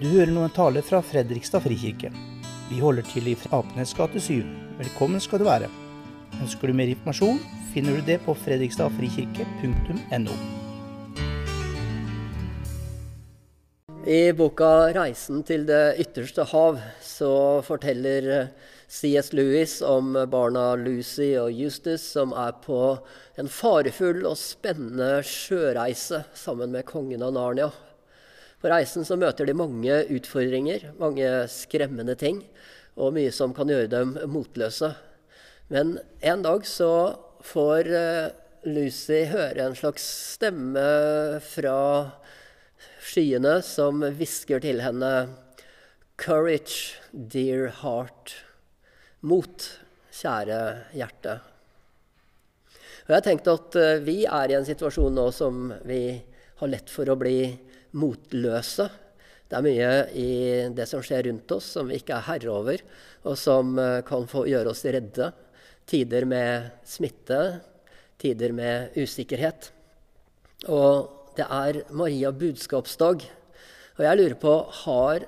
Du hører nå en tale fra Fredrikstad frikirke. Vi holder til i Apenes gate 7. Velkommen skal du være. Ønsker du mer informasjon, finner du det på fredrikstadfrikirke.no. I boka 'Reisen til det ytterste hav' så forteller C.S. Lewis om barna Lucy og Eustace som er på en farefull og spennende sjøreise sammen med kongen av Narnia. På reisen så møter de mange utfordringer, mange skremmende ting, og mye som kan gjøre dem motløse. Men en dag så får eh, Lucy høre en slags stemme fra skyene som hvisker til henne Courage, dear heart. Mot, kjære hjerte. Og jeg har tenkt at eh, vi er i en situasjon nå som vi har lett for å bli motløse. Det er mye i det som skjer rundt oss som vi ikke er herre over, og som eh, kan få gjøre oss redde. Tider med smitte, tider med usikkerhet. Og det er Maria budskapsdag. Og jeg lurer på har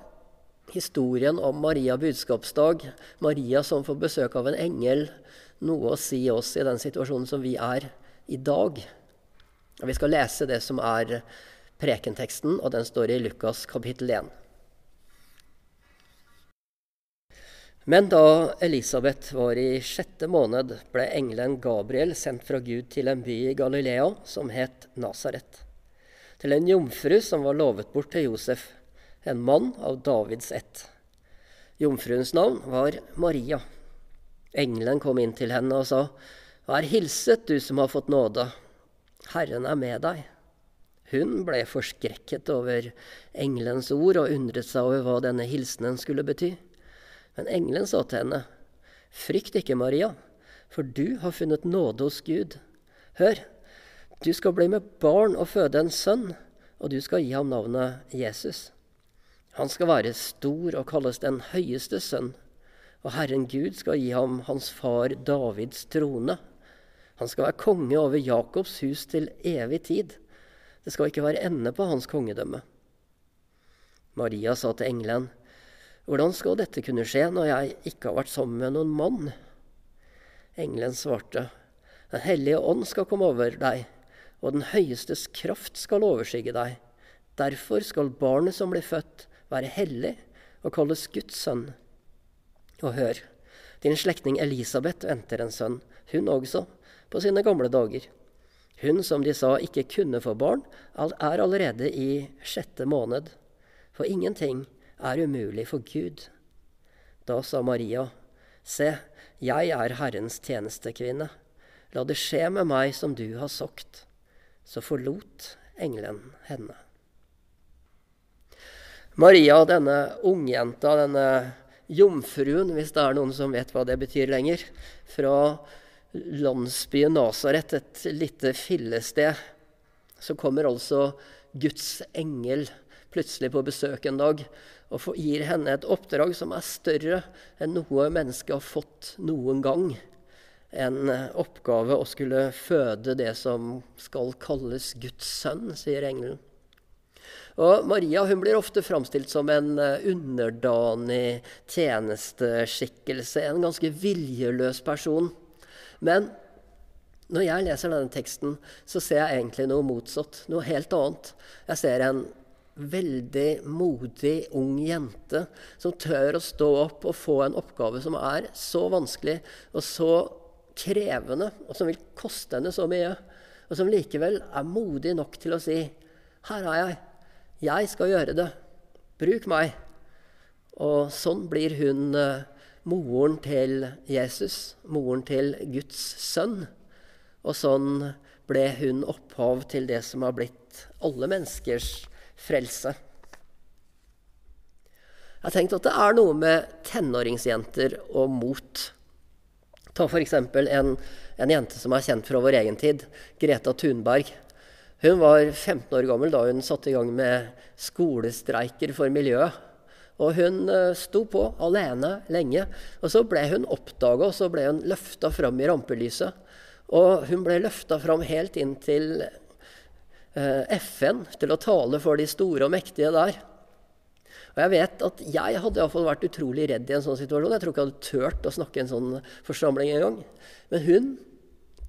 historien om Maria budskapsdag, Maria som får besøk av en engel, noe å si oss i den situasjonen som vi er i dag? Vi skal lese det som er prekenteksten, og den står i Lukas kapittel 1. Men da Elisabeth var i sjette måned, ble engelen Gabriel sendt fra Gud til en by i Galilea som het Nasaret, til en jomfru som var lovet bort til Josef, en mann av Davids ett. Jomfruens navn var Maria. Engelen kom inn til henne og sa, Vær hilset, du som har fått nåde. Herren er med deg. Hun ble forskrekket over engelens ord og undret seg over hva denne hilsenen skulle bety. Men engelen sa til henne, Frykt ikke, Maria, for du har funnet nåde hos Gud. Hør, du skal bli med barn og føde en sønn, og du skal gi ham navnet Jesus. Han skal være stor og kalles den høyeste sønn, og Herren Gud skal gi ham hans far Davids trone. Han skal være konge over Jakobs hus til evig tid det skal ikke være ende på hans kongedømme. Maria sa til engelen, Hvordan skal dette kunne skje når jeg ikke har vært sammen med noen mann? Engelen svarte, Den hellige ånd skal komme over deg, og den høyestes kraft skal overskygge deg. Derfor skal barnet som blir født, være hellig og kalles Guds sønn. Og hør, din slektning Elisabeth venter en sønn, hun også, på sine gamle dager. Hun som de sa ikke kunne få barn, er allerede i sjette måned. For ingenting er umulig for Gud. Da sa Maria, Se, jeg er Herrens tjenestekvinne. La det skje med meg som du har sagt. Så forlot engelen henne. Maria, denne ungjenta, denne jomfruen, hvis det er noen som vet hva det betyr lenger, fra landsbyen Nasaret, et lite fillested, så kommer altså Guds engel plutselig på besøk en dag og gir henne et oppdrag som er større enn noe menneske har fått noen gang. En oppgave å skulle føde det som skal kalles Guds sønn, sier engelen. Og Maria hun blir ofte framstilt som en eh, underdanig tjenesteskikkelse, en ganske viljeløs person. Men når jeg leser denne teksten, så ser jeg egentlig noe motsatt. Noe helt annet. Jeg ser en veldig modig ung jente som tør å stå opp og få en oppgave som er så vanskelig og så krevende, og som vil koste henne så mye, og som likevel er modig nok til å si Her er jeg. Jeg skal gjøre det. Bruk meg. Og sånn blir hun uh, moren til Jesus, moren til Guds sønn. Og sånn ble hun opphav til det som har blitt alle menneskers frelse. Jeg har tenkt at det er noe med tenåringsjenter og mot. Ta f.eks. En, en jente som er kjent fra vår egen tid, Greta Thunberg. Hun var 15 år gammel da hun satte i gang med skolestreiker for miljøet. Og hun uh, sto på alene lenge. Og så ble hun oppdaga, og så ble hun løfta fram i rampelyset. Og hun ble løfta fram helt inn til uh, FN, til å tale for de store og mektige der. Og jeg vet at jeg hadde i hvert fall vært utrolig redd i en sånn situasjon. Jeg tror ikke jeg hadde turt å snakke i en sånn forsamling engang. Men hun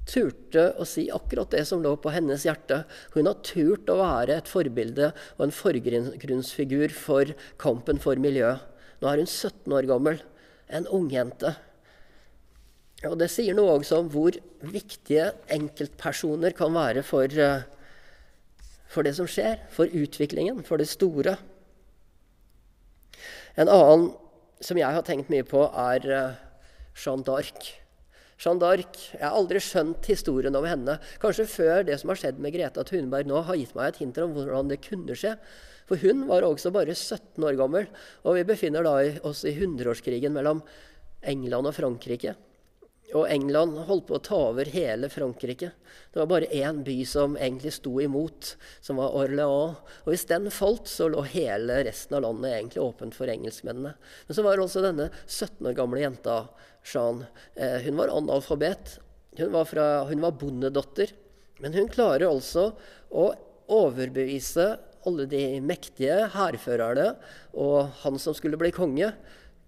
turte å si akkurat det som lå på hennes hjerte. Hun har turt å være et forbilde og en forgrunnsfigur for kampen for miljøet. Nå er hun 17 år gammel, en ungjente. Og det sier noe også om hvor viktige enkeltpersoner kan være for, eh, for det som skjer, for utviklingen, for det store. En annen som jeg har tenkt mye på, er eh, Jeanne d'Arc. Jeanne d'Arc Jeg har aldri skjønt historien om henne. Kanskje før det som har skjedd med Greta Thunberg nå, har gitt meg et hint om hvordan det kunne skje. For hun var også bare 17 år gammel, og vi befinner da oss i hundreårskrigen mellom England og Frankrike. Og England holdt på å ta over hele Frankrike. Det var bare én by som egentlig sto imot, som var Orléans. Og hvis den falt, så lå hele resten av landet egentlig åpent for engelskmennene. Men så var også denne 17 år gamle jenta, Jean. Eh, hun var analfabet. Hun var, fra, hun var bondedatter. Men hun klarer altså å overbevise alle de mektige hærførerne og han som skulle bli konge,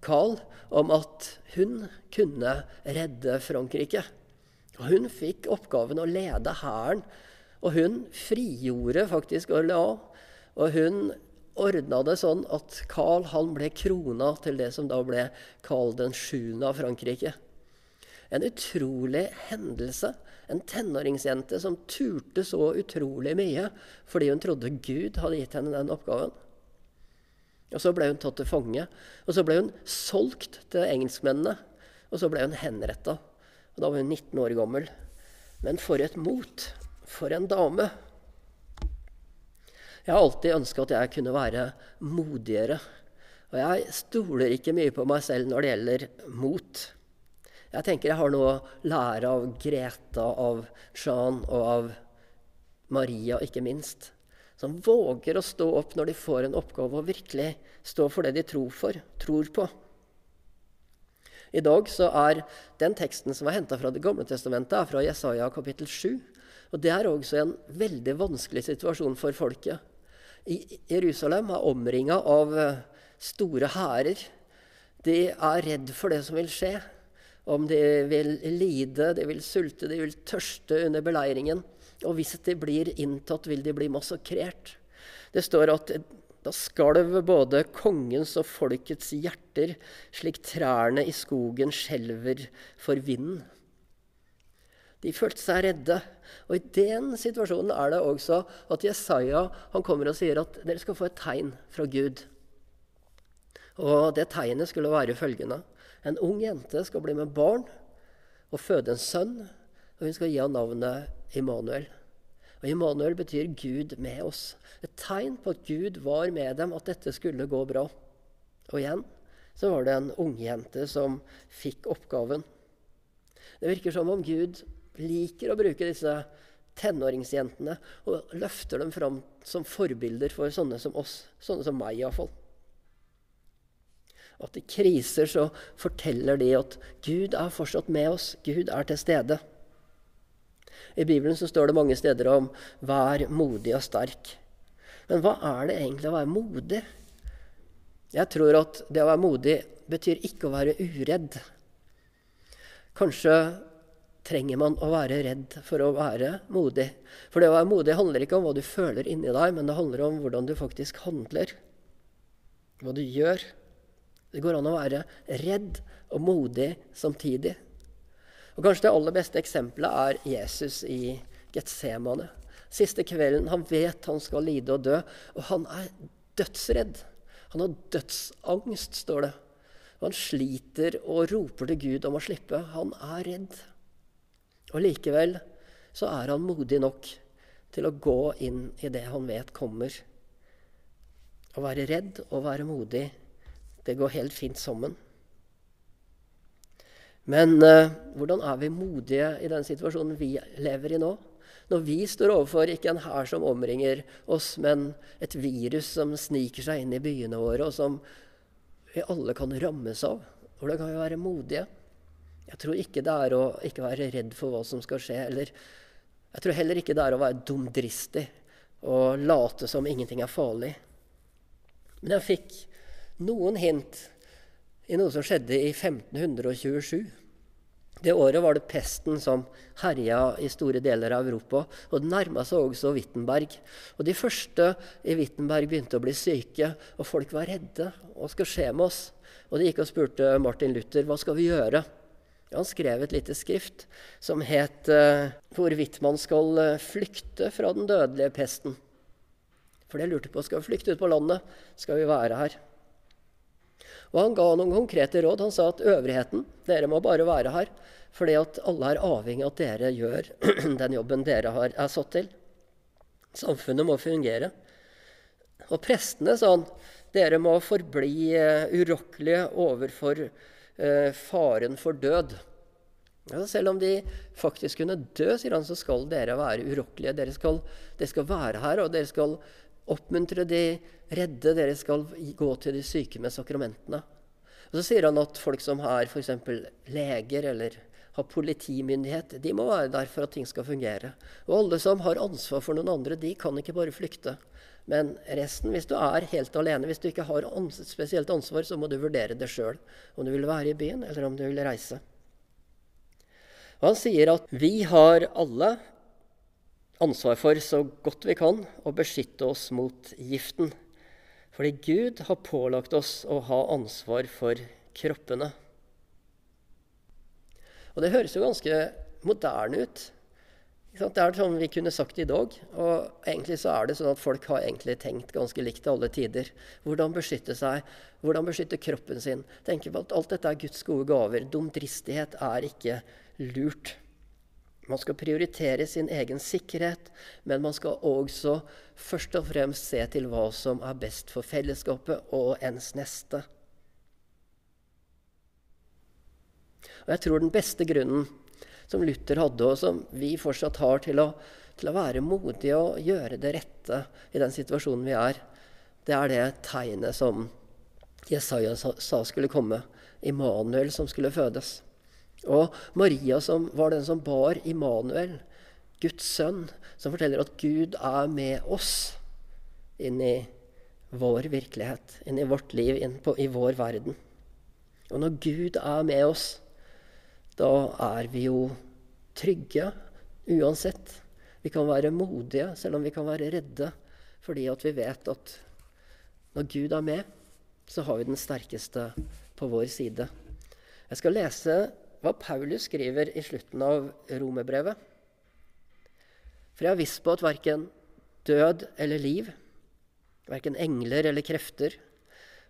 Carl om at hun kunne redde Frankrike. Og hun fikk oppgaven å lede hæren. Og hun frigjorde faktisk Orléans. Og hun ordna det sånn at Carl han ble krona til det som da ble Carl den 7. av Frankrike. En utrolig hendelse. En tenåringsjente som turte så utrolig mye fordi hun trodde Gud hadde gitt henne den oppgaven. Og Så ble hun tatt til fange. Og så ble hun solgt til engelskmennene. Og så ble hun henretta. Da var hun 19 år gammel. Men for et mot! For en dame! Jeg har alltid ønska at jeg kunne være modigere. Og jeg stoler ikke mye på meg selv når det gjelder mot. Jeg tenker jeg har noe å lære av Greta, av Jean og av Maria, ikke minst som våger å stå opp når de får en oppgave, og virkelig stå for det de tror, for, tror på. I dag så er den teksten som er henta fra Det gamle testamentet, er fra Jesaja kapittel 7. Og Det er også en veldig vanskelig situasjon for folket. Jerusalem er omringa av eh, store hærer. De er redd for det som vil skje. Om de vil lide, de vil sulte, de vil tørste under beleiringen. Og hvis de blir inntatt, vil de bli massakrert. Det står at da skalv både kongens og folkets hjerter, slik trærne i skogen skjelver for vinden. De følte seg redde. Og i den situasjonen er det også at Jesaja han kommer og sier at dere skal få et tegn fra Gud. Og det tegnet skulle være følgende. En ung jente skal bli med barn og føde en sønn, og hun skal gi ham navnet Immanuel. Og Immanuel betyr Gud med oss. Et tegn på at Gud var med dem, at dette skulle gå bra. Og igjen så var det en ungjente som fikk oppgaven. Det virker som om Gud liker å bruke disse tenåringsjentene og løfter dem fram som forbilder for sånne som oss, sånne som meg iallfall. At i kriser så forteller de at Gud er fortsatt med oss, Gud er til stede. I Bibelen så står det mange steder om 'vær modig og sterk'. Men hva er det egentlig å være modig? Jeg tror at det å være modig betyr ikke å være uredd. Kanskje trenger man å være redd for å være modig. For det å være modig handler ikke om hva du føler inni deg, men det handler om hvordan du faktisk handler. Hva du gjør. Det går an å være redd og modig samtidig. Og Kanskje det aller beste eksempelet er Jesus i Getsemane. Siste kvelden. Han vet han skal lide og dø, og han er dødsredd. Han har dødsangst, står det. Og han sliter og roper til Gud om å slippe. Han er redd. Og likevel så er han modig nok til å gå inn i det han vet kommer. Å være redd og være modig, det går helt fint sammen. Men eh, hvordan er vi modige i den situasjonen vi lever i nå? Når vi står overfor ikke en hær som omringer oss, men et virus som sniker seg inn i byene våre, og som vi alle kan rammes av. Hvordan kan vi være modige? Jeg tror ikke det er å ikke være redd for hva som skal skje. Eller jeg tror heller ikke det er å være dumdristig og late som ingenting er farlig. Men jeg fikk noen hint i noe som skjedde i 1527. Det året var det pesten som herja i store deler av Europa. Og det nærma seg også Wittenberg. Og de første i Wittenberg begynte å bli syke, og folk var redde. Hva skal skje med oss? Og de gikk og spurte Martin Luther hva skal vi gjøre. Han skrev et lite skrift som het uh, 'Hvorvidt man skal uh, flykte fra den dødelige pesten'. For det lurte på. Skal vi flykte ut på landet? Skal vi være her? Og han ga noen konkrete råd. Han sa at øvrigheten, dere må bare være her. Fordi at alle er avhengig av at dere gjør den jobben dere har, er satt til. Samfunnet må fungere. Og prestene, sa han, dere må forbli uh, urokkelige overfor faren for død. Altså selv om de faktisk kunne dø, sier han, så skal dere være urokkelige. Dere skal, dere skal være her, og dere skal oppmuntre de redde. Dere skal gå til de syke med sakramentene. Og Så sier han at folk som er f.eks. leger eller har politimyndighet, de må være der for at ting skal fungere. Og alle som har ansvar for noen andre, de kan ikke bare flykte. Men resten, hvis du er helt alene, hvis du ikke har ans spesielt ansvar, så må du vurdere det sjøl. Om du vil være i byen, eller om du vil reise. Og han sier at vi har alle ansvar for, så godt vi kan, å beskytte oss mot giften. Fordi Gud har pålagt oss å ha ansvar for kroppene. Og det høres jo ganske moderne ut. Det er sånn vi kunne sagt i dag. Og egentlig så er det sånn at folk har egentlig tenkt ganske likt til alle tider. Hvordan beskytte seg, hvordan beskytte kroppen sin. Tenke på at alt dette er Guds gode gaver. Dumdristighet er ikke lurt. Man skal prioritere sin egen sikkerhet, men man skal også først og fremst se til hva som er best for fellesskapet og ens neste. Og Jeg tror den beste grunnen som Luther hadde, og som vi fortsatt har til å, til å være modige og gjøre det rette i den situasjonen vi er, det er det tegnet som Jesaja sa skulle komme. Immanuel som skulle fødes. Og Maria som var den som bar Immanuel, Guds sønn, som forteller at Gud er med oss inn i vår virkelighet, inn i vårt liv, inn på, i vår verden. Og når Gud er med oss, da er vi jo trygge uansett. Vi kan være modige, selv om vi kan være redde, fordi at vi vet at når Gud er med, så har vi den sterkeste på vår side. Jeg skal lese hva Paulus skriver i slutten av romerbrevet. For jeg har visst på at verken død eller liv, verken engler eller krefter,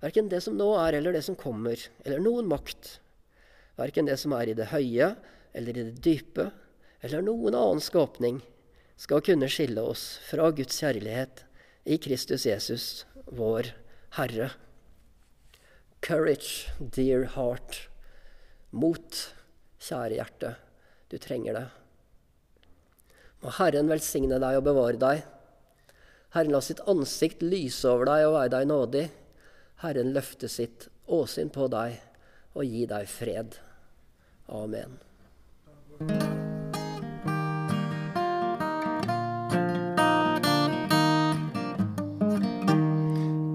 verken det som nå er eller det som kommer, eller noen makt, verken det som er i det høye eller i det dype, eller noen annen skapning, skal kunne skille oss fra Guds kjærlighet i Kristus Jesus, vår Herre. Courage, dear heart. Mot, Kjære hjerte, du trenger det. Må Herren velsigne deg og bevare deg. Herren la sitt ansikt lyse over deg og være deg nådig. Herren løfte sitt åsyn på deg og gi deg fred. Amen.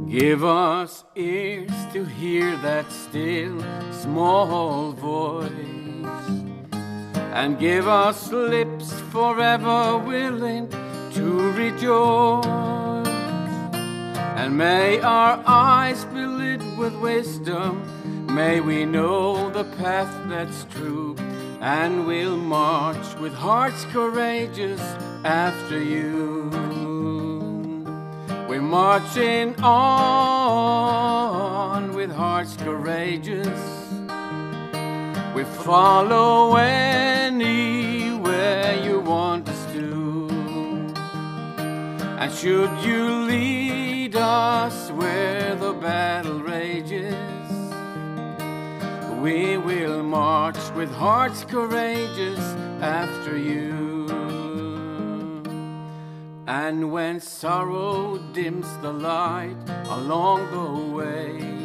Give us ears to hear that still small voice and give us lips forever willing to rejoice. And may our eyes be lit with wisdom, may we know the path that's true, and we'll march with hearts courageous after you. We're marching on with hearts courageous we follow anywhere you want us to. And should you lead us where the battle rages, we will march with hearts courageous after you. And when sorrow dims the light along the way,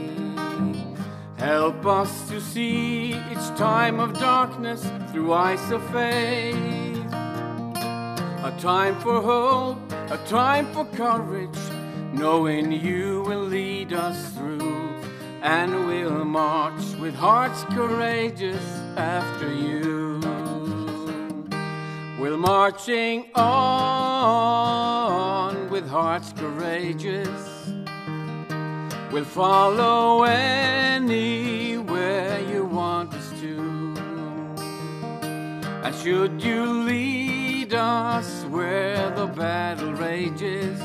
Help us to see each time of darkness through eyes of faith. A time for hope, a time for courage, knowing you will lead us through. And we'll march with hearts courageous after you. We're marching on with hearts courageous. We'll follow anywhere you want us to. And should you lead us where the battle rages,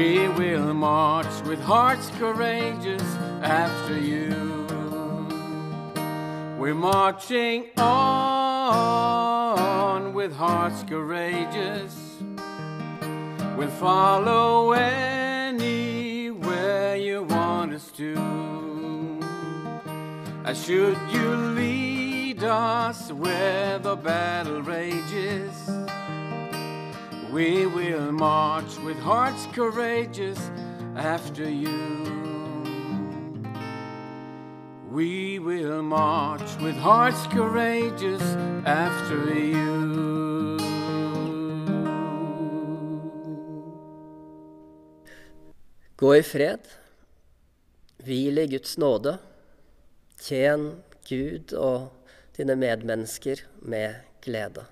we will march with hearts courageous after you. We're marching on with hearts courageous. We'll follow anywhere you want us to. And should you lead us where the battle rages, we will march with hearts courageous after you. We will march with hearts courageous after you. Gå i fred, hvil i Guds nåde, tjen Gud og dine medmennesker med glede.